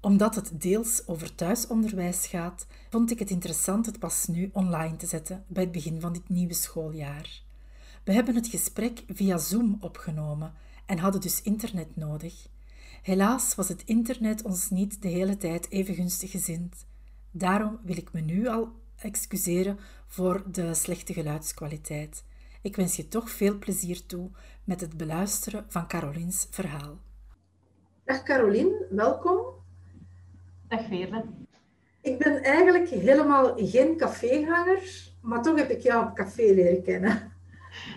omdat het deels over thuisonderwijs gaat, vond ik het interessant het pas nu online te zetten bij het begin van dit nieuwe schooljaar. We hebben het gesprek via Zoom opgenomen en hadden dus internet nodig. Helaas was het internet ons niet de hele tijd even gunstig gezind. Daarom wil ik me nu al excuseren voor de slechte geluidskwaliteit. Ik wens je toch veel plezier toe met het beluisteren van Carolines verhaal. Dag Caroline, welkom. Dag Veerle. Ik ben eigenlijk helemaal geen caféganger, maar toch heb ik jou op café leren kennen.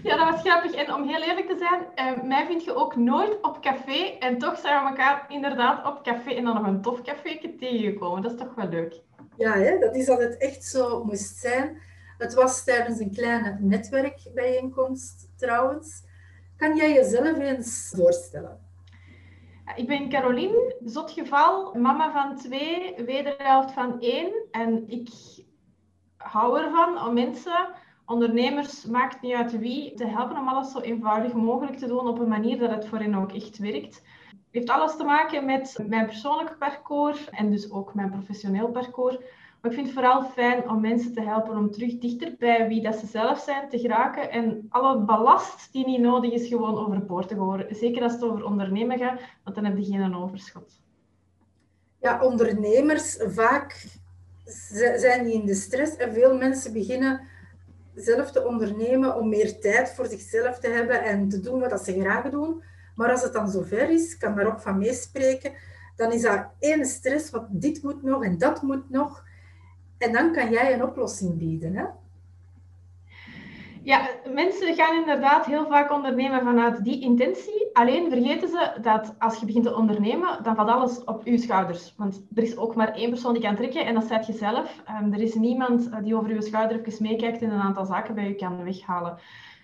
Ja, dat was grappig. En om heel eerlijk te zijn, eh, mij vind je ook nooit op café. En toch zijn we elkaar inderdaad op café en dan nog een tof café tegengekomen. Dat is toch wel leuk. Ja, hè? dat is dat het echt zo moest zijn. Het was tijdens een kleine netwerkbijeenkomst trouwens. Kan jij jezelf eens voorstellen? Ik ben Caroline, zotgeval, mama van twee, wederhelft van één. En ik hou ervan om mensen, ondernemers, maakt niet uit wie, te helpen om alles zo eenvoudig mogelijk te doen op een manier dat het voor hen ook echt werkt. Het heeft alles te maken met mijn persoonlijk parcours en dus ook mijn professioneel parcours. Maar ik vind het vooral fijn om mensen te helpen om terug dichter bij wie dat ze zelf zijn te geraken. En alle ballast die niet nodig is, gewoon overboord te gooien. Zeker als het over ondernemen gaat, want dan heb je geen overschot. Ja, ondernemers vaak zijn die in de stress en veel mensen beginnen zelf te ondernemen om meer tijd voor zichzelf te hebben en te doen wat ze graag doen. Maar als het dan zover is, kan daar ook van meespreken, dan is dat één stress, want dit moet nog en dat moet nog. En dan kan jij een oplossing bieden. Hè? Ja, mensen gaan inderdaad heel vaak ondernemen vanuit die intentie. Alleen vergeten ze dat als je begint te ondernemen, dan valt alles op uw schouders. Want er is ook maar één persoon die kan trekken en dat zijt je zelf. Um, er is niemand eh, die over uw schouder meekijkt en een aantal zaken bij u kan weghalen.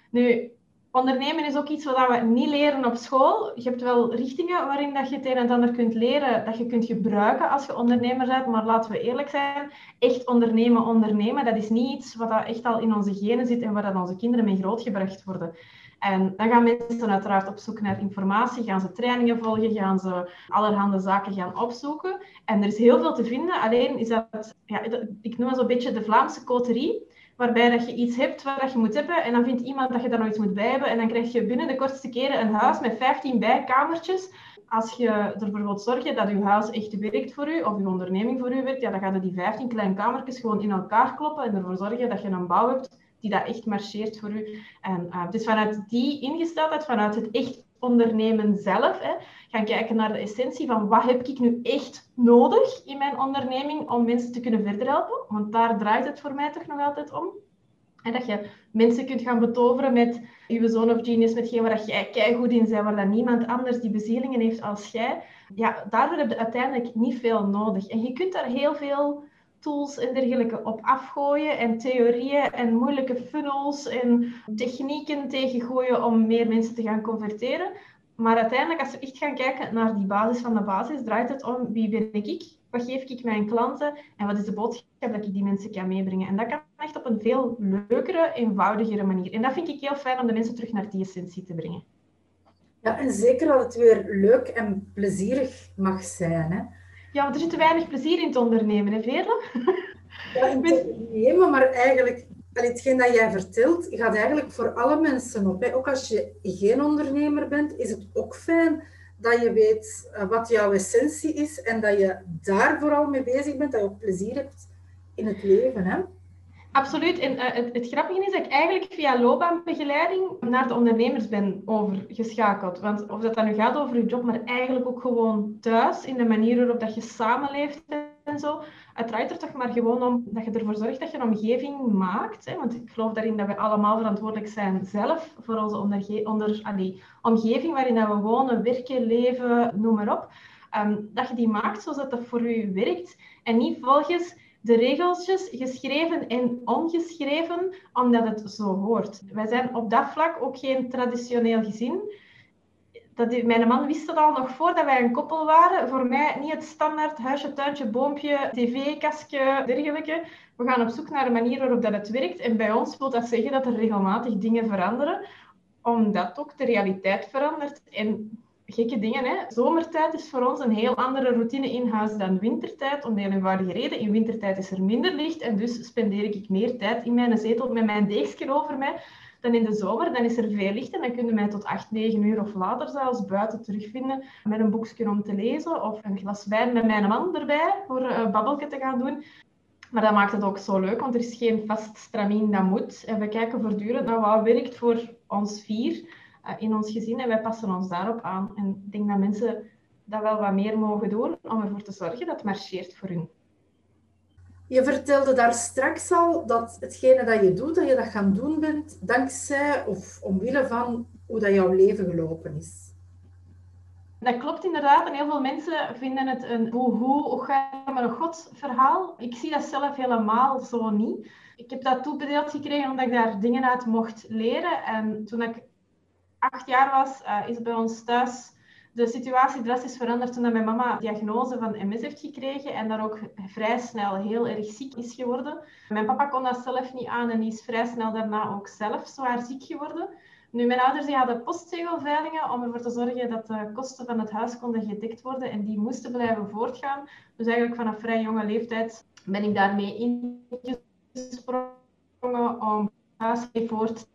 Nu, ondernemen is ook iets wat we niet leren op school. Je hebt wel richtingen waarin dat je het een en ander kunt leren, dat je kunt gebruiken als je ondernemer bent. Maar laten we eerlijk zijn, echt ondernemen, ondernemen, dat is niet iets wat echt al in onze genen zit en waar dat onze kinderen mee grootgebracht worden. En dan gaan mensen uiteraard op zoek naar informatie, gaan ze trainingen volgen, gaan ze allerhande zaken gaan opzoeken. En er is heel veel te vinden, alleen is dat, ja, ik noem het zo'n beetje de Vlaamse coterie waarbij dat je iets hebt wat dat je moet hebben en dan vindt iemand dat je daar nog iets moet bij hebben en dan krijg je binnen de kortste keren een huis met 15 bijkamertjes. Als je ervoor wilt zorgen dat je huis echt werkt voor u of je onderneming voor u werkt, ja, dan gaan die 15 kleine kamertjes gewoon in elkaar kloppen en ervoor zorgen dat je een bouw hebt die dat echt marcheert voor u. En uh, dus vanuit die ingesteldheid, vanuit het echt ondernemen zelf, hè, gaan kijken naar de essentie van wat heb ik nu echt nodig in mijn onderneming om mensen te kunnen verder helpen. Want daar draait het voor mij toch nog altijd om. En dat je mensen kunt gaan betoveren met je zoon of genius, met geen waar jij goed in bent, waar dat niemand anders die bezielingen heeft als jij. Ja, daardoor heb je uiteindelijk niet veel nodig. En je kunt daar heel veel tools en dergelijke op afgooien en theorieën en moeilijke funnels en technieken tegengooien om meer mensen te gaan converteren. Maar uiteindelijk, als we echt gaan kijken naar die basis van de basis, draait het om wie ben ik, wat geef ik mijn klanten en wat is de boodschap dat ik die mensen kan meebrengen. En dat kan echt op een veel leukere, eenvoudigere manier. En dat vind ik heel fijn om de mensen terug naar die essentie te brengen. Ja, en zeker dat het weer leuk en plezierig mag zijn. Hè? Ja, er zit te weinig plezier in te ondernemen, hè, Veerle? Ja, in het ondernemen, maar eigenlijk, hetgeen dat jij vertelt, gaat eigenlijk voor alle mensen op. Hè. Ook als je geen ondernemer bent, is het ook fijn dat je weet eh, wat jouw essentie is en dat je daar vooral mee bezig bent, dat je ook plezier hebt in het leven. Hè? Absoluut. En uh, het, grappige is dat ik eigenlijk via loopbaanbegeleiding naar de ondernemers ben overgeschakeld. Want of dat dan nu gaat over je job, maar eigenlijk ook gewoon thuis, in de manier waarop dat je samenleeft en zo. Het draait er toch maar gewoon om dat je ervoor zorgt dat je een omgeving maakt. Hè? Want ik geloof daarin dat we allemaal verantwoordelijk zijn zelf voor onze onder, allee, omgeving waarin dat we wonen, werken, leven, noem maar op. Um, dat je die maakt zodat dat voor u werkt. En niet volgens de regeltjes, geschreven en ongeschreven, omdat het zo hoort. Wij zijn op dat vlak ook geen traditioneel gezin. Dat, mijn man wist het al nog voordat wij een koppel waren. Voor mij niet het standaard huisje, tuintje, boompje, tv-kastje, dergelijke. We gaan op zoek naar een manier waarop dat het werkt. En bij ons wil dat zeggen dat er regelmatig dingen veranderen, omdat ook de realiteit verandert. En gekke dingen. Hè. Zomertijd is voor ons een heel andere routine in huis dan wintertijd. Om de eenvoudige reden. In wintertijd is er minder licht en dus spendeer ik meer tijd in mijn zetel met mijn deegje over mij dan in de zomer. Dan is er veel licht en dan kun je mij tot 8, 9 uur of later zelfs buiten terugvinden met een boekje om te lezen of een glas wijn met mijn man erbij voor een uh, babbelje te gaan doen. Maar dat maakt het ook zo leuk, want er is geen vast stramien dat moet. En we kijken voortdurend naar wat werkt voor ons vier. Eh, in ons gezin en wij passen ons daarop aan. En ik denk dat mensen dat wel wat meer mogen doen om ervoor te zorgen dat het marcheert voor hun. Je vertelde daar straks al dat hetgene dat je doet, dat je dat gaan doen bent dankzij of omwille van hoe dat jouw leven gelopen is. Dat klopt inderdaad. En heel veel mensen vinden het een boehoe, och maar een god verhaal. Ik zie dat zelf helemaal zo niet. Ik heb dat toebedeeld gekregen omdat ik daar dingen uit mocht leren. En toen ik acht jaar was, uh, is bij ons thuis de situatie drastisch veranderd toen mijn mama diagnose van MS heeft gekregen en daar ook vrij snel heel erg ziek is geworden. Mijn papa kon dat zelf niet aan en is vrij snel daarna ook zelf zwaar ziek geworden. Nu, mijn ouders die hadden postzegelveilingen om ervoor te zorgen dat de kosten van het huis konden gedekt worden en die moesten blijven voortgaan. Dus eigenlijk vanaf vrij jonge leeftijd ben ik daarmee ingesprongen om voort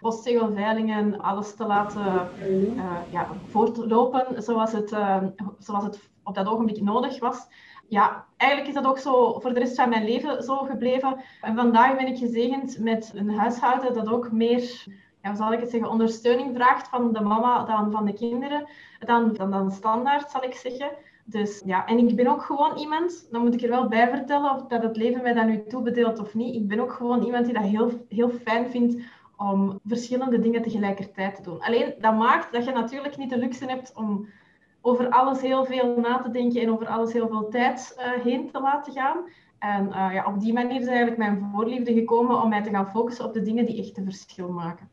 postzegelveilingen, alles te laten uh, ja, voortlopen zoals het, uh, zoals het op dat ogenblik nodig was. Ja, eigenlijk is dat ook zo voor de rest van mijn leven zo gebleven. En vandaag ben ik gezegend met een huishouden dat ook meer ja, zal ik het zeggen, ondersteuning vraagt van de mama dan van de kinderen, dan, dan standaard, zal ik zeggen. Dus ja, en ik ben ook gewoon iemand, dan moet ik er wel bij vertellen of dat het leven mij dat nu toebedeelt of niet. Ik ben ook gewoon iemand die dat heel, heel fijn vindt om verschillende dingen tegelijkertijd te doen. Alleen dat maakt dat je natuurlijk niet de luxe hebt om over alles heel veel na te denken en over alles heel veel tijd uh, heen te laten gaan. En uh, ja, op die manier is eigenlijk mijn voorliefde gekomen om mij te gaan focussen op de dingen die echt een verschil maken.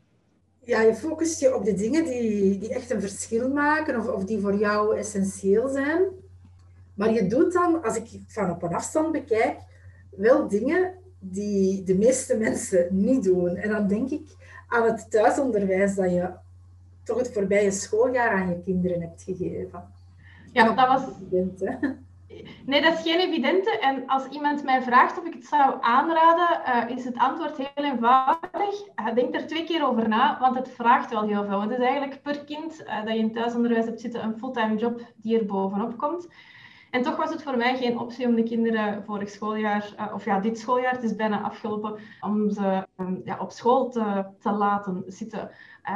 Ja, je focust je op de dingen die, die echt een verschil maken of, of die voor jou essentieel zijn. Maar je doet dan, als ik van op een afstand bekijk, wel dingen die de meeste mensen niet doen. En dan denk ik aan het thuisonderwijs dat je toch het voorbije schooljaar aan je kinderen hebt gegeven. Ja, dat was... Nee, dat is geen evidente. En als iemand mij vraagt of ik het zou aanraden, uh, is het antwoord heel eenvoudig. Denk er twee keer over na, want het vraagt wel heel veel. Het is eigenlijk per kind uh, dat je in thuisonderwijs hebt zitten een fulltime job die er bovenop komt. En toch was het voor mij geen optie om de kinderen vorig schooljaar, uh, of ja, dit schooljaar, het is bijna afgelopen, om ze um, ja, op school te, te laten zitten.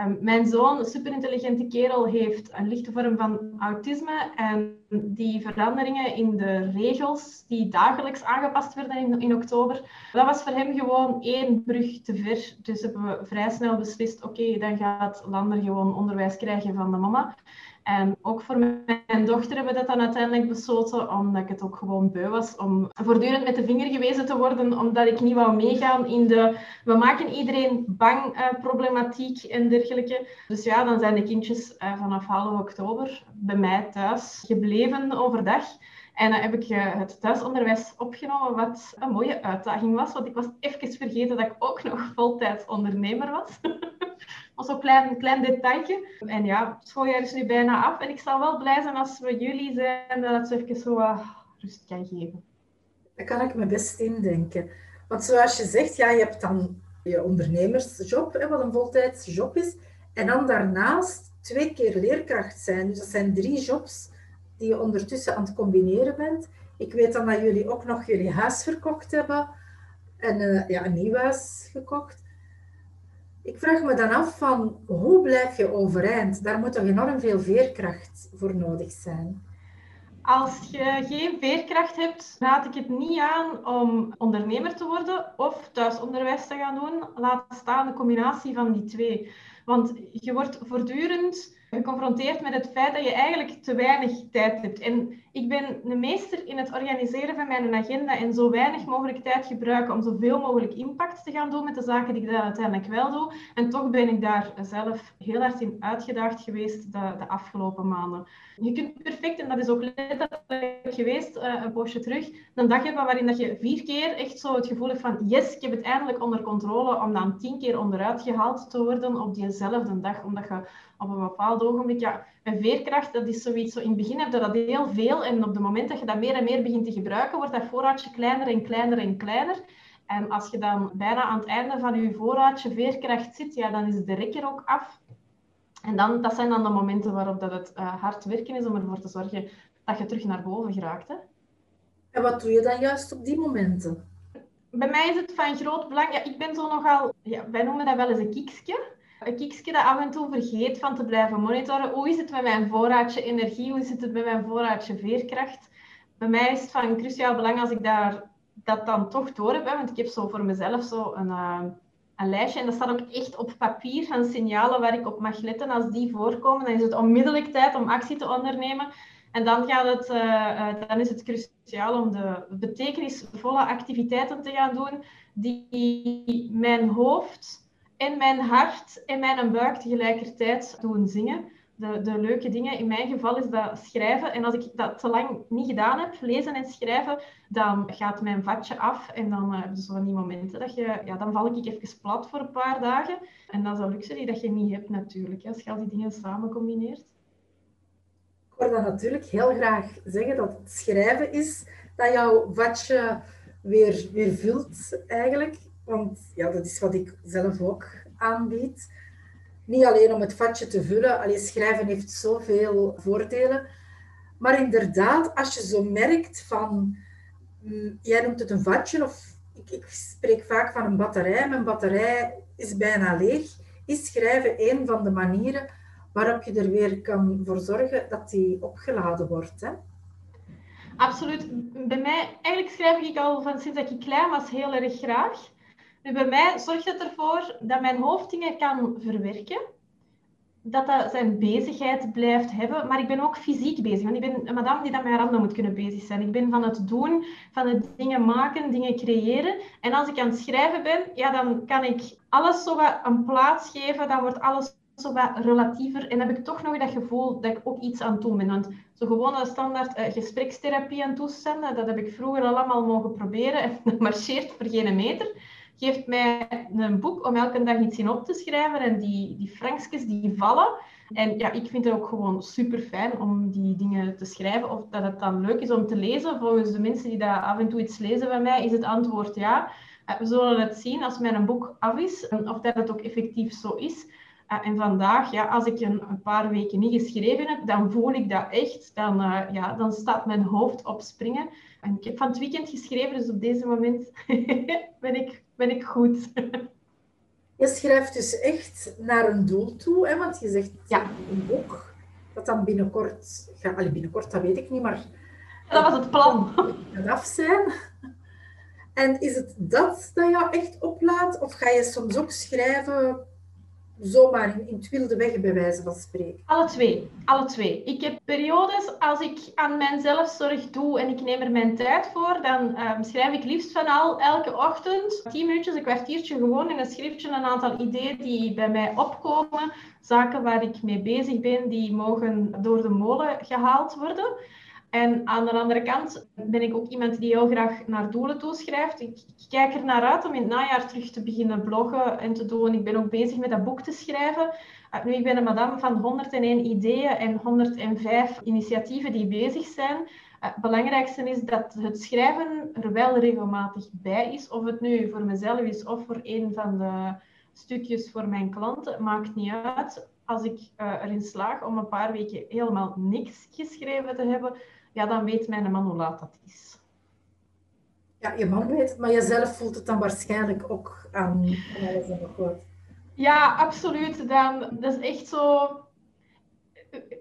Um, mijn zoon, een superintelligente kerel, heeft een lichte vorm van autisme. En die veranderingen in de regels die dagelijks aangepast werden in, in oktober, dat was voor hem gewoon één brug te ver. Dus hebben we vrij snel beslist, oké, dan gaat Lander gewoon onderwijs krijgen van de mama. En ook voor mijn dochter hebben we dat dan uiteindelijk besloten, omdat ik het ook gewoon beu was om voortdurend met de vinger gewezen te worden, omdat ik niet wou meegaan in de we maken iedereen bang uh, problematiek en dergelijke. Dus ja, dan zijn de kindjes uh, vanaf half oktober bij mij thuis gebleven overdag. En dan heb ik uh, het thuisonderwijs opgenomen, wat een mooie uitdaging was, want ik was even vergeten dat ik ook nog voltijds ondernemer was. was zo'n klein, klein detailje. En ja, het is nu bijna af. En ik zal wel blij zijn als we jullie zijn, dat het zo even zo uh, rust kan geven. Daar kan ik me best indenken. Want zoals je zegt, ja, je hebt dan je ondernemersjob, wat een voltijds job is. En dan daarnaast twee keer leerkracht zijn. Dus dat zijn drie jobs die je ondertussen aan het combineren bent. Ik weet dan dat jullie ook nog jullie huis verkocht hebben. en uh, ja, een nieuw huis gekocht. Ik vraag me dan af van hoe blijf je overeind? Daar moet toch enorm veel veerkracht voor nodig zijn. Als je geen veerkracht hebt, raad ik het niet aan om ondernemer te worden of thuisonderwijs te gaan doen. Laat staan de combinatie van die twee. Want je wordt voortdurend geconfronteerd met het feit dat je eigenlijk te weinig tijd hebt. En ik ben een meester in het organiseren van mijn agenda en zo weinig mogelijk tijd gebruiken om zoveel mogelijk impact te gaan doen met de zaken die ik dan uiteindelijk wel doe. En toch ben ik daar zelf heel hard in uitgedaagd geweest de, de afgelopen maanden. Je kunt perfect, en dat is ook letterlijk geweest uh, een poosje terug, een dag hebben waarin dat je vier keer echt zo het gevoel hebt van yes, ik heb het eindelijk onder controle, om dan tien keer onderuit gehaald te worden op diezelfde dag, omdat je op een ogenblik, ja, veerkracht, dat is zoiets, zo in het begin heb je dat heel veel en op het moment dat je dat meer en meer begint te gebruiken, wordt dat voorraadje kleiner en kleiner en kleiner. En als je dan bijna aan het einde van je voorraadje veerkracht zit, ja, dan is de rekker ook af. En dan, dat zijn dan de momenten waarop dat het uh, hard werken is om ervoor te zorgen dat je terug naar boven geraakt. Hè? En wat doe je dan juist op die momenten? Bij mij is het van groot belang. Ja, ik ben zo nogal, ja, wij noemen dat wel eens een kiekske. Kiekske dat af en toe vergeet van te blijven monitoren. Hoe is het met mijn voorraadje energie? Hoe zit het met mijn voorraadje veerkracht? Bij mij is het van cruciaal belang als ik daar, dat dan toch door heb. Want ik heb zo voor mezelf zo een, uh, een lijstje. En dat staat ook echt op papier van signalen waar ik op mag letten. Als die voorkomen, dan is het onmiddellijk tijd om actie te ondernemen. En dan, gaat het, uh, dan is het cruciaal om de betekenisvolle activiteiten te gaan doen die mijn hoofd en mijn hart en mijn buik tegelijkertijd doen zingen. De, de, leuke dingen in mijn geval is dat schrijven. En als ik dat te lang niet gedaan heb, lezen en schrijven, dan gaat mijn vatje af. En dan heb je zo van die momenten dat je... Ja, dan val ik even plat voor een paar dagen. En dat is een luxe die dat je niet hebt natuurlijk, als je al die dingen samen combineert. Ik hoor dan natuurlijk heel graag zeggen dat het schrijven is dat jouw vatje weer, weer vult eigenlijk. Want ja, dat is wat ik zelf ook aanbied. Niet alleen om het vatje te vullen, alleen schrijven heeft zoveel voordelen. Maar inderdaad, als je zo merkt van, mm, jij noemt het een vatje, of ik, ik, spreek vaak van een batterij, mijn batterij is bijna leeg, is schrijven een van de manieren waarop je er weer kan voor zorgen dat die opgeladen wordt. Hè? Absoluut. Bij mij, eigenlijk schrijf ik al van sinds dat ik klein was heel erg graag. Nu, bij mij zorgt het ervoor dat mijn hoofd dingen kan verwerken. Dat dat zijn bezigheid blijft hebben. Maar ik ben ook fysiek bezig. Want ik ben een madame die dat met haar handen moet kunnen bezig zijn. Ik ben van het doen, van het dingen maken, dingen creëren. En als ik aan het schrijven ben, ja, dan kan ik alles zo wat een plaats geven. Dan wordt alles zo wat relatiever. En dan heb ik toch nog dat gevoel dat ik ook iets aan het doen ben. Want zo gewoon een standaard uh, gesprekstherapie aan toestanden, dat heb ik vroeger allemaal mogen proberen. En dat marcheert voor geen meter geeft mij een boek om elke dag iets in op te schrijven. En die, die frankjes die vallen. En ja, ik vind het ook gewoon super fijn om die dingen te schrijven. Of dat het dan leuk is om te lezen. Volgens de mensen die daar af en toe iets lezen bij mij, is het antwoord ja. Eh, we zullen het zien als mijn boek af is, of dat het ook effectief zo is. Eh, en vandaag, ja, als ik een, paar weken niet geschreven heb, dan voel ik dat echt. Dan, uh, ja, dan staat mijn hoofd op springen. En ik heb van het weekend geschreven, dus op deze moment ben, ik, ben ik goed. je schrijft dus echt naar een doel toe, hè? want je zegt ja. een boek dat dan binnenkort, ja, binnenkort, dat weet ik niet, maar... Dat was het plan. Het af zijn. En is het dat dat jou echt oplaat? Of ga je soms ook schrijven zomaar in, in het wilde weg, bij wijze van spreken? Alle twee. Alle twee. Ik heb periodes als ik aan mijn zelfzorg doe en ik neem er mijn tijd voor, dan um, schrijf ik liefst van al elke ochtend tien minuutjes, een kwartiertje gewoon in een schriftje een aantal ideeën die bij mij opkomen, zaken waar ik mee bezig ben, die mogen door de molen gehaald worden. En aan de andere kant ben ik ook iemand die heel graag naar doelen toeschrijft. Ik, ik kijk er naar uit om in het najaar terug te beginnen bloggen en te doen. Ik ben ook bezig met dat boek te schrijven. Uh, nu, ik ben een madame van 101 ideeën en 105 initiatieven die bezig zijn. Uh, het belangrijkste is dat het schrijven er wel regelmatig bij is. Of het nu voor mezelf is of voor een van de stukjes voor mijn klanten, maakt niet uit. Als ik uh, erin slaag om een paar weken helemaal niks geschreven te hebben, ja, dan weet mijn man hoe laat dat is. Ja, je man weet het, maar jezelf voelt het dan waarschijnlijk ook aan, aan alles en nog wat. Ja, absoluut. Dan, dat is echt zo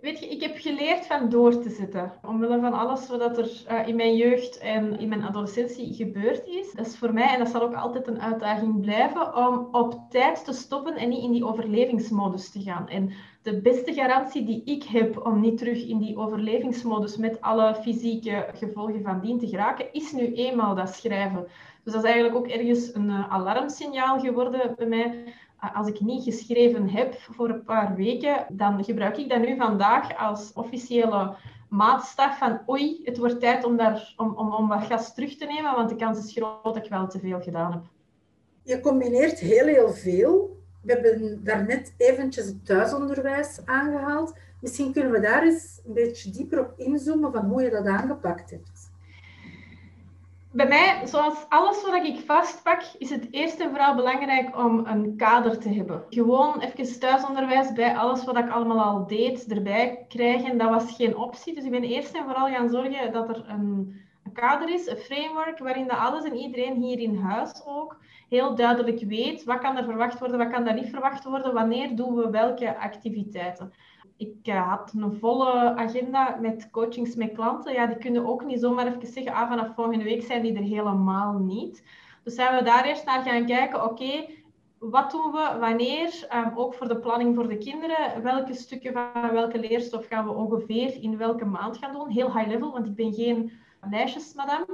weet je, ik heb geleerd van door te zetten. Omwille van alles wat er uh, in mijn jeugd en in mijn adolescentie gebeurd is. Dat is voor mij, en dat zal ook altijd een uitdaging blijven, om op tijd te stoppen en niet in die overlevingsmodus te gaan. En de beste garantie die ik heb om niet terug in die overlevingsmodus met alle fysieke gevolgen van dien te geraken, is nu eenmaal dat schrijven. Dus dat is eigenlijk ook ergens een uh, alarmsignaal geworden bij mij als ik niet geschreven heb voor een paar weken, dan gebruik ik dat nu vandaag als officiële maatstaf van oei, het wordt tijd om, daar, om, om, om wat gas terug te nemen, want de kans is groot dat ik wel te veel gedaan heb. Je combineert heel, heel veel. We hebben daarnet eventjes het thuisonderwijs aangehaald. Misschien kunnen we daar eens een beetje dieper op inzoomen van hoe je dat aangepakt hebt bij mij, zoals alles wat ik vastpak, is het eerst en vooral belangrijk om een kader te hebben. Gewoon even thuisonderwijs bij alles wat ik allemaal al deed erbij krijgen, dat was geen optie. Dus ik ben eerst en vooral gaan zorgen dat er een, kader is, een framework, waarin dat alles en iedereen hier in huis ook heel duidelijk weet wat kan er verwacht worden, wat kan er niet verwacht worden, wanneer doen we welke activiteiten ik uh, had een volle agenda met coachings met klanten. Ja, die kunnen ook niet zomaar even zeggen, ah, vanaf volgende week zijn die er helemaal niet. Dus zijn we daar eerst naar gaan kijken, oké, wat doen we, wanneer, um, ook voor de planning voor de kinderen, welke stukken van welke leerstof gaan we ongeveer in welke maand gaan doen. Heel high level, want ik ben geen lijstjesmadam.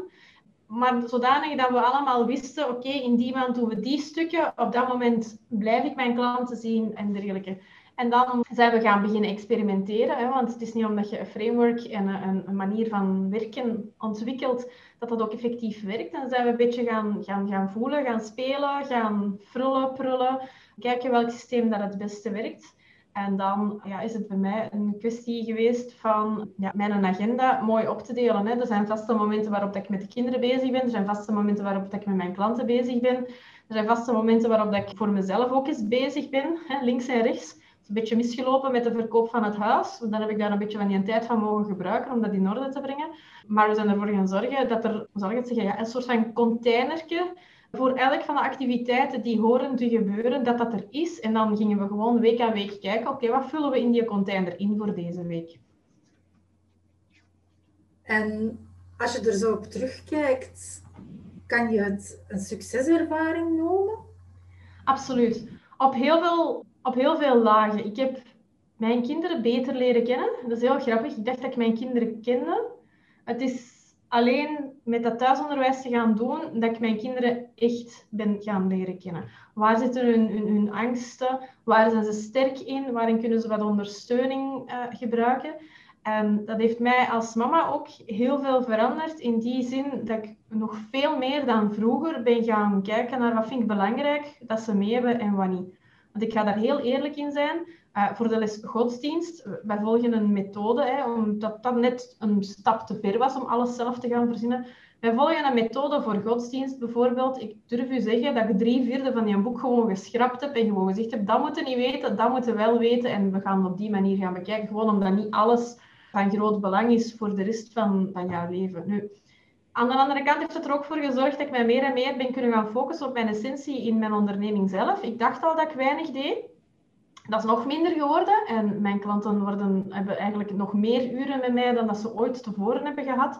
Maar zodanig dat we allemaal wisten, oké, in die maand doen we die stukken, op dat moment blijf ik mijn klanten zien en dergelijke. En dan zijn we gaan beginnen experimenteren, hè, want het is niet omdat je een framework en een, een, manier van werken ontwikkelt, dat dat ook effectief werkt. Dan zijn we een beetje gaan, gaan, gaan voelen, gaan spelen, gaan frullen, prullen, kijken welk systeem dat het beste werkt. En dan ja, is het bij mij een kwestie geweest van ja, mijn agenda mooi op te delen. Hè. Er zijn vaste momenten waarop dat ik met de kinderen bezig ben. Er zijn vaste momenten waarop dat ik met mijn klanten bezig ben. Er zijn vaste momenten waarop dat ik voor mezelf ook eens bezig ben, hè, links en rechts een beetje misgelopen met de verkoop van het huis. Dan heb ik daar een beetje van die tijd van mogen gebruiken om dat in orde te brengen. Maar we zijn ervoor gaan zorgen dat er, zal ik het zeggen, ja, een soort van containertje voor elk van de activiteiten die horen te gebeuren, dat dat er is. En dan gingen we gewoon week aan week kijken, oké, wat vullen we in die container in voor deze week? En als je er zo op terugkijkt, kan je het een succeservaring noemen? Absoluut. Op heel veel op heel veel lagen. Ik heb mijn kinderen beter leren kennen. Dat is heel grappig. Ik dacht dat ik mijn kinderen kende. Het is alleen met dat thuisonderwijs te gaan doen dat ik mijn kinderen echt ben gaan leren kennen. Waar zitten hun, hun, hun angsten? Waar zijn ze sterk in? Waarin kunnen ze wat ondersteuning uh, gebruiken? En dat heeft mij als mama ook heel veel veranderd in die zin dat ik nog veel meer dan vroeger ben gaan kijken naar wat vind ik belangrijk dat ze mee hebben en wat niet. Ik ga daar heel eerlijk in zijn. Uh, voor de les godsdienst, wij volgen een methode, hè, omdat dat net een stap te ver was om alles zelf te gaan verzinnen. Wij volgen een methode voor godsdienst bijvoorbeeld. Ik durf u zeggen dat ik drie vierde van die boek gewoon geschrapt heb en gewoon gezegd heb, dat moeten niet weten, dat moeten wel weten. En we gaan op die manier gaan bekijken, gewoon omdat niet alles van groot belang is voor de rest van, van jouw leven. Nu, aan de andere kant heeft het er ook voor gezorgd dat ik mij meer en meer ben kunnen gaan focussen op mijn essentie in mijn onderneming zelf. Ik dacht al dat ik weinig deed. Dat is nog minder geworden en mijn klanten worden, hebben eigenlijk nog meer uren met mij dan dat ze ooit tevoren hebben gehad.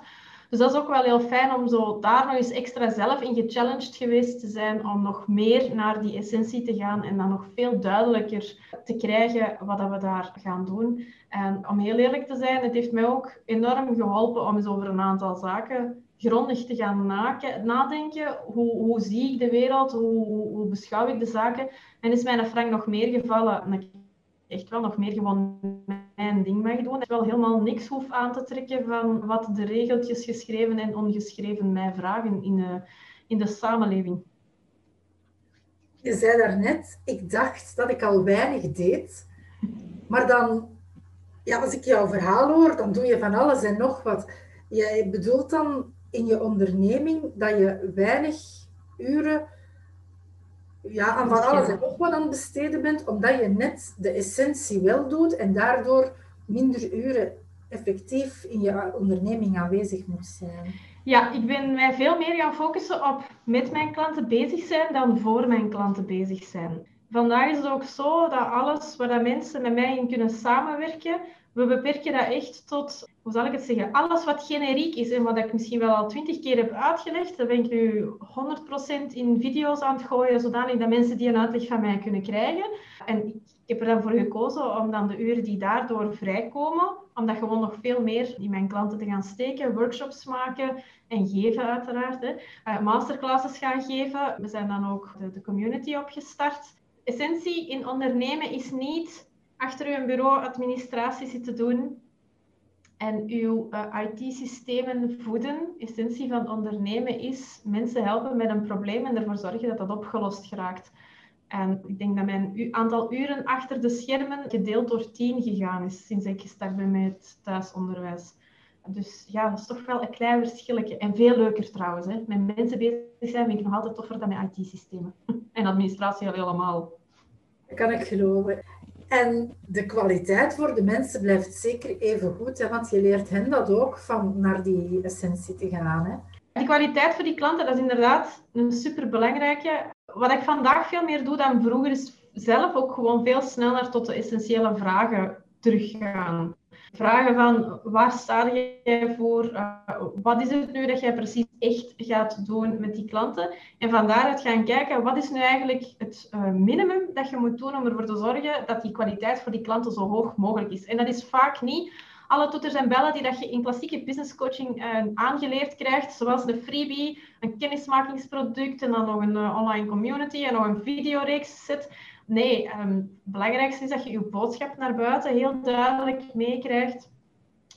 Dus dat is ook wel heel fijn om zo daar nog eens extra zelf in gechallenged geweest te zijn om nog meer naar die essentie te gaan en dan nog veel duidelijker te krijgen wat dat we daar gaan doen. En om heel eerlijk te zijn, het heeft mij ook enorm geholpen om eens over een aantal zaken grondig te gaan nadenken. Hoe, hoe zie ik de wereld? Hoe, hoe, beschouw ik de zaken? En is mijn Frank nog meer gevallen dat ik echt wel nog meer gewoon mijn ding mag doen. Dat ik wel helemaal niks hoef aan te trekken van wat de regeltjes geschreven en ongeschreven mij vragen in de, in de samenleving. Je zei daarnet, ik dacht dat ik al weinig deed. Maar dan, ja, als ik jouw verhaal hoor, dan doe je van alles en nog wat. Jij bedoelt dan in je onderneming dat je weinig uren ja, aan van alles en nog wat aan het besteden bent, omdat je net de essentie wel doet en daardoor minder uren effectief in je onderneming aanwezig moet zijn. Ja, ik ben mij veel meer gaan focussen op met mijn klanten bezig zijn dan voor mijn klanten bezig zijn. Vandaag is het ook zo dat alles waar dat mensen met mij in kunnen samenwerken, we beperken dat echt tot, hoe zal ik het zeggen, alles wat generiek is en wat ik misschien wel al twintig keer heb uitgelegd, daar ben ik nu 100% in video's aan het gooien, zodanig dat mensen die een uitleg van mij kunnen krijgen. En ik heb er dan voor gekozen om dan de uren die daardoor vrijkomen, om dat gewoon nog veel meer in mijn klanten te gaan steken, workshops maken en geven uiteraard. Hè. Uh, masterclasses gaan geven. We zijn dan ook de, de community opgestart. Essentie in ondernemen is niet achter uw bureau administratie zitten doen en uw eh, IT-systemen voeden. Essentie van ondernemen is mensen helpen met een probleem en ervoor zorgen dat dat opgelost geraakt. En ik denk dat mijn aantal uren achter de schermen gedeeld door tien gegaan is sinds ik gestart ben met thuisonderwijs. Dus ja, dat is toch wel een klein verschilletje. En veel leuker trouwens. Hè. Met mensen bezig zijn vind ik nog altijd toffer dan met IT-systemen. En administratie al helemaal. Dat kan ik geloven. En de kwaliteit voor de mensen blijft zeker even goed, hè, want je leert hen dat ook van naar die essentie te gaan. Hè. Die kwaliteit voor die klanten, dat is inderdaad een superbelangrijke. Wat ik vandaag veel meer doe dan vroeger, is zelf ook gewoon veel sneller tot de essentiële vragen teruggaan. Vragen van waar sta jij voor? Uh, wat is het nu dat jij precies echt gaat doen met die klanten? En van daaruit gaan kijken, wat is nu eigenlijk het uh, minimum dat je moet doen om ervoor te zorgen dat die kwaliteit voor die klanten zo hoog mogelijk is. En dat is vaak niet alle toeters en bellen die dat je in klassieke business coaching uh, aangeleerd krijgt, zoals een freebie, een kennismakingsproduct en dan nog een online community en nog een videoreeks zet. Nee, um, het belangrijkste is dat je je boodschap naar buiten heel duidelijk meekrijgt.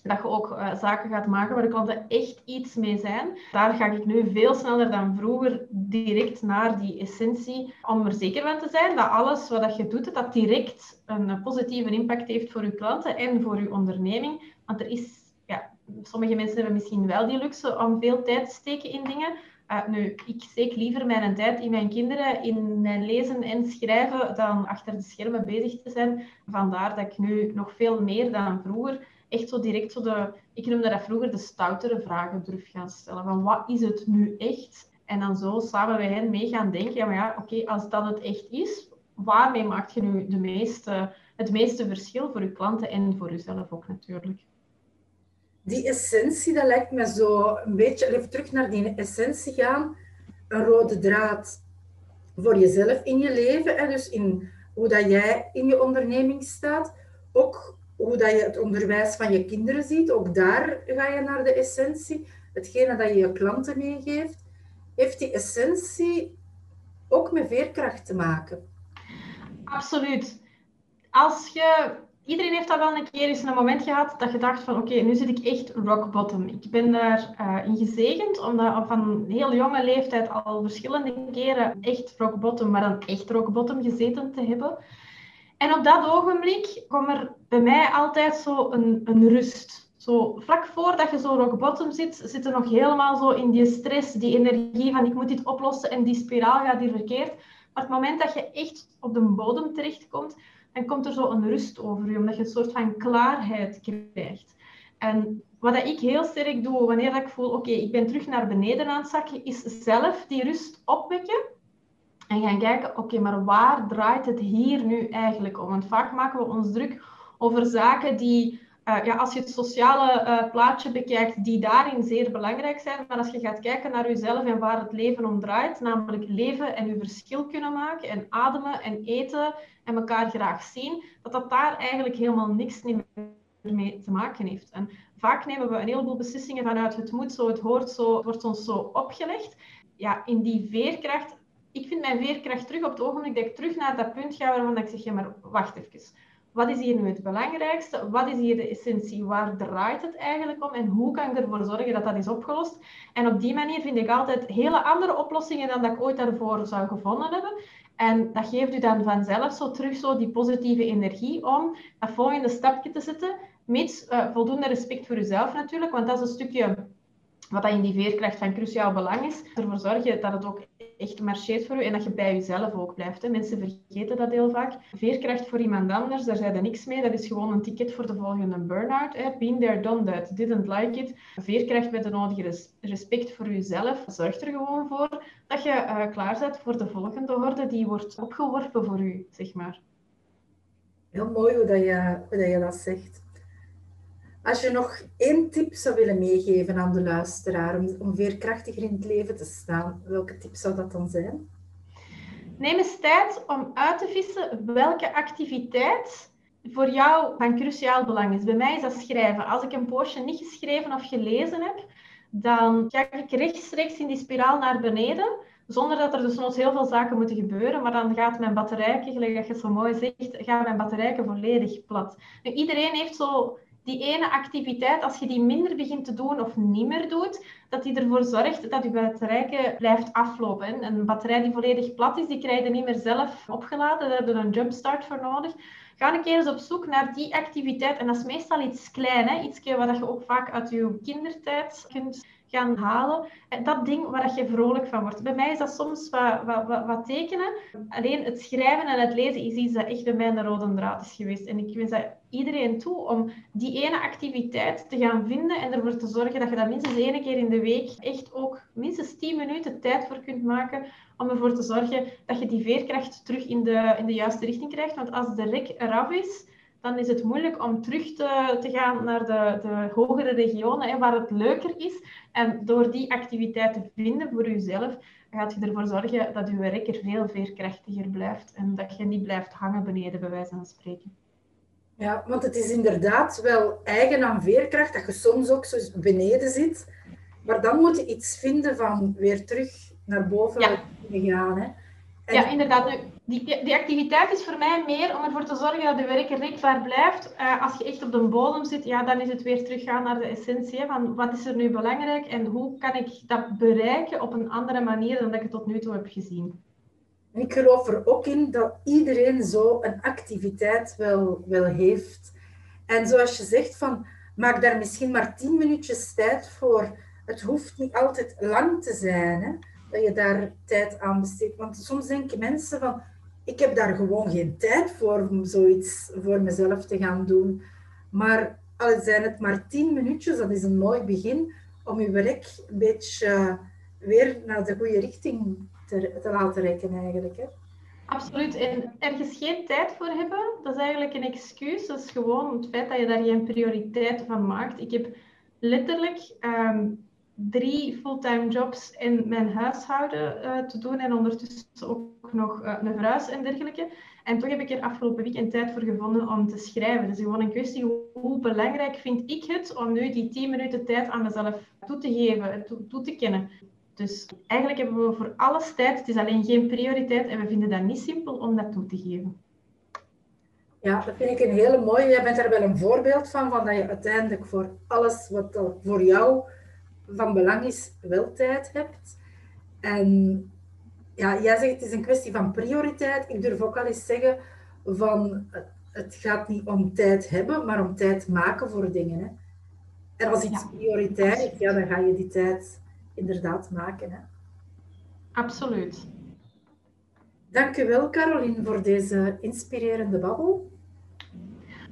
Dat je ook uh, zaken gaat maken waar de klanten echt iets mee zijn. Daar ga ik nu veel sneller dan vroeger direct naar die essentie. Om er zeker van te zijn dat alles wat je doet, dat direct een positieve impact heeft voor je klanten en voor je onderneming. Want er is, ja, sommige mensen hebben misschien wel die luxe om veel tijd te steken in dingen. Uh, nu, ik steek liever mijn tijd in mijn kinderen, in mijn lezen en schrijven, dan achter de schermen bezig te zijn. Vandaar dat ik nu nog veel meer dan vroeger echt zo direct zo de, ik noemde dat vroeger de stoutere vragen durf gaan stellen. Van wat is het nu echt? En dan zo samen met hen mee gaan denken, ja maar ja, oké, als dat het echt is, waarmee maak je nu de meeste, het meeste verschil voor je klanten en voor jezelf ook natuurlijk? Die essentie, dat lijkt me zo een beetje, even terug naar die essentie gaan, een rode draad voor jezelf in je leven. Hè? Dus in hoe dat jij in je onderneming staat. Ook hoe dat je het onderwijs van je kinderen ziet. Ook daar ga je naar de essentie. Hetgene dat je je klanten meegeeft. Heeft die essentie ook met veerkracht te maken? Absoluut. Als je iedereen heeft dat wel een keer eens een moment gehad dat je dacht van oké, nu zit ik echt rock bottom. Ik ben daar uh, in gezegend, omdat een heel jonge leeftijd al verschillende keren echt rock bottom, maar dan echt rock bottom gezeten te hebben. En op dat ogenblik kwam er bij mij altijd zo een, een rust. Zo vlak voordat je zo rock bottom zit, zit er nog helemaal zo in die stress, die energie van ik moet dit oplossen en die spiraal gaat hier verkeerd. Maar het moment dat je echt op de bodem terechtkomt, dan komt er zo een rust over je, omdat je een soort van klaarheid krijgt. En wat ik heel sterk doe wanneer ik voel, oké, ik ben terug naar beneden aan het zakken, is zelf die rust opwekken en gaan kijken, oké, maar waar draait het hier nu eigenlijk om? Want vaak maken we ons druk over zaken die uh, ja, als je het sociale uh, plaatje bekijkt, die daarin zeer belangrijk zijn. Maar als je gaat kijken naar jezelf en waar het leven om draait, namelijk leven en je verschil kunnen maken en ademen en eten en elkaar graag zien, dat dat daar eigenlijk helemaal niks mee te maken heeft. En vaak nemen we een heleboel beslissingen vanuit het moet zo, het hoort zo, het wordt ons zo opgelegd. Ja, in die veerkracht, ik vind mijn veerkracht terug op het ogenblik dat ik terug naar dat punt ga waarvan ik zeg, ja maar wacht even wat is hier nu het belangrijkste? Wat is hier de essentie? Waar draait het eigenlijk om? En hoe kan ik ervoor zorgen dat dat is opgelost? En op die manier vind ik altijd hele andere oplossingen dan dat ik ooit daarvoor zou gevonden hebben. En dat geeft u dan vanzelf zo terug zo die positieve energie om dat volgende stapje te zetten. Met uh, voldoende respect voor uzelf natuurlijk, want dat is een stukje wat in die veerkracht van cruciaal belang is, ervoor zorgen dat het ook echt marcheert voor u en dat je bij jezelf ook blijft. Mensen vergeten dat heel vaak. Veerkracht voor iemand anders, daar zei er niks mee. Dat is gewoon een ticket voor de volgende burn-out. Hè. Been there, done that. Didn't like it. Veerkracht met de nodige respect voor jezelf zorgt er gewoon voor dat je uh, klaar bent voor de volgende horde die wordt opgeworpen voor u, zeg maar. Heel mooi hoe, dat je, hoe dat, je dat zegt. Als je nog één tip zou willen meegeven aan de luisteraar om, om veerkrachtiger in het leven te staan, welke tip zou dat dan zijn? Neem eens tijd om uit te vissen welke activiteit voor jou van cruciaal belang is. Bij mij is dat schrijven. Als ik een poosje niet geschreven of gelezen heb, dan ga ik rechtstreeks in die spiraal naar beneden, zonder dat er dus nog heel veel zaken moeten gebeuren. Maar dan gaat mijn batterijke, gelijk dat je zo mooi zegt, gaat mijn batterijke volledig plat. Nu, iedereen heeft zo die ene activiteit, als je die minder begint te doen of niet meer doet, dat die ervoor zorgt dat je batterij blijft aflopen. Een batterij die volledig plat is, die krijg je niet meer zelf opgeladen. Daar heb je een jumpstart voor nodig. Ga een keer eens op zoek naar die activiteit. En dat is meestal iets klein, iets wat je ook vaak uit je kindertijd kunt gaan halen. En dat ding waar je vrolijk van wordt. Bij mij is dat soms wat, wat, wat, tekenen. Alleen het schrijven en het lezen is iets dat echt bij de rode draad is geweest. En ik wens dat iedereen toe om die ene activiteit te gaan vinden en ervoor te zorgen dat je dat minstens één keer in de week echt ook minstens 10 minuten tijd voor kunt maken om ervoor te zorgen dat je die veerkracht terug in de, in de juiste richting krijgt. Want als de rek eraf is, dan is het moeilijk om terug te, te gaan naar de, de hogere regionen hè, waar het leuker is. En door die activiteit te vinden voor jezelf, gaat je ervoor zorgen dat je rekker veel veerkrachtiger blijft en dat je niet blijft hangen beneden, bij wijze van spreken. Ja, want het is inderdaad wel eigen aan veerkracht dat je soms ook zo beneden zit. Maar dan moet je iets vinden van weer terug naar boven ja. gaan. Hè. Ja, inderdaad. Die, die activiteit is voor mij meer om ervoor te zorgen dat de werker rekbaar blijft. Uh, als je echt op de bodem zit, ja, dan is het weer teruggaan naar de essentie. van wat is er nu belangrijk en hoe kan ik dat bereiken op een andere manier dan dat ik het tot nu toe heb gezien. Ik geloof er ook in dat iedereen zo een activiteit wel, wel heeft. En zoals je zegt, van, maak daar misschien maar tien minuutjes tijd voor. Het hoeft niet altijd lang te zijn. Hè? dat je daar tijd aan besteedt. Want soms denken mensen van, ik heb daar gewoon geen tijd voor om zoiets voor mezelf te gaan doen. Maar al zijn het maar tien minuutjes, dat is een mooi begin om je werk een beetje weer naar de goede richting te, te laten rekken eigenlijk. Hè. Absoluut. En ergens geen tijd voor hebben, dat is eigenlijk een excuus. Dat is gewoon het feit dat je daar geen prioriteit van maakt. Ik heb letterlijk ehm, drie fulltime jobs in mijn huishouden uh, te doen en ondertussen ook nog uh, een verhuis en dergelijke. En toch heb ik er afgelopen weekend tijd voor gevonden om te schrijven. Dus gewoon een kwestie hoe, belangrijk vind ik het om nu die 10 minuten tijd aan mezelf toe te geven, toe, toe te kennen. Dus eigenlijk hebben we voor alles tijd. Het is alleen geen prioriteit en we vinden dat niet simpel om dat toe te geven. Ja, dat vind ik een hele mooie. Jij bent daar wel een voorbeeld van, van dat je uiteindelijk voor alles wat voor jou van belang is, wel tijd hebt. En ja, jij zegt het is een kwestie van prioriteit. Ik durf ook al eens zeggen van het gaat niet om tijd hebben, maar om tijd maken voor dingen. Hè. En als iets prioriteit is, ja, dan ga je die tijd inderdaad maken. Hè. Absoluut. Dank u wel, Caroline, voor deze inspirerende babbel.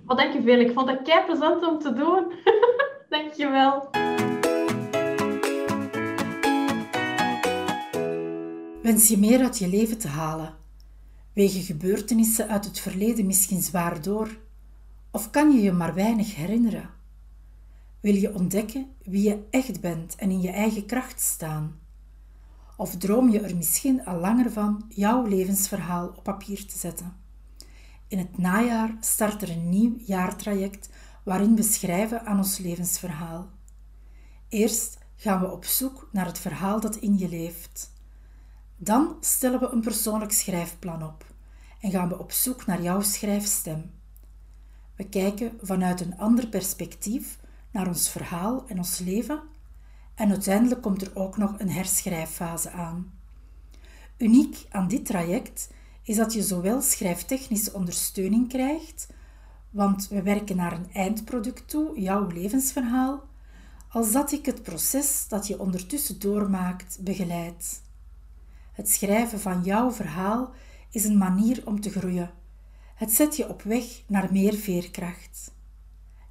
Oh, dank je veel. Ik vond het kei plezant om te doen. dank je wel. Wens je meer uit je leven te halen? Wegen gebeurtenissen uit het verleden misschien zwaar door? Of kan je je maar weinig herinneren? Wil je ontdekken wie je echt bent en in je eigen kracht staan? Of droom je er misschien al langer van jouw levensverhaal op papier te zetten? In het najaar start er een nieuw jaartraject waarin we schrijven aan ons levensverhaal. Eerst gaan we op zoek naar het verhaal dat in je leeft. Dan stellen we een persoonlijk schrijfplan op en gaan we op zoek naar jouw schrijfstem. We kijken vanuit een ander perspectief naar ons verhaal en ons leven en uiteindelijk komt er ook nog een herschrijffase aan. Uniek aan dit traject is dat je zowel schrijftechnische ondersteuning krijgt, want we werken naar een eindproduct toe, jouw levensverhaal, als dat ik het proces dat je ondertussen doormaakt begeleid. Het schrijven van jouw verhaal is een manier om te groeien. Het zet je op weg naar meer veerkracht.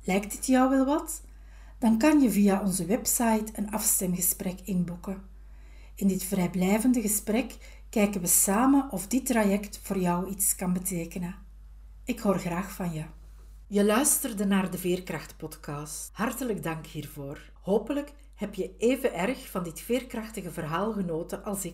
Lijkt dit jou wel wat? Dan kan je via onze website een afstemgesprek inboeken. In dit vrijblijvende gesprek kijken we samen of dit traject voor jou iets kan betekenen. Ik hoor graag van je. Je luisterde naar de Veerkracht-podcast. Hartelijk dank hiervoor. Hopelijk heb je even erg van dit veerkrachtige verhaal genoten als ik.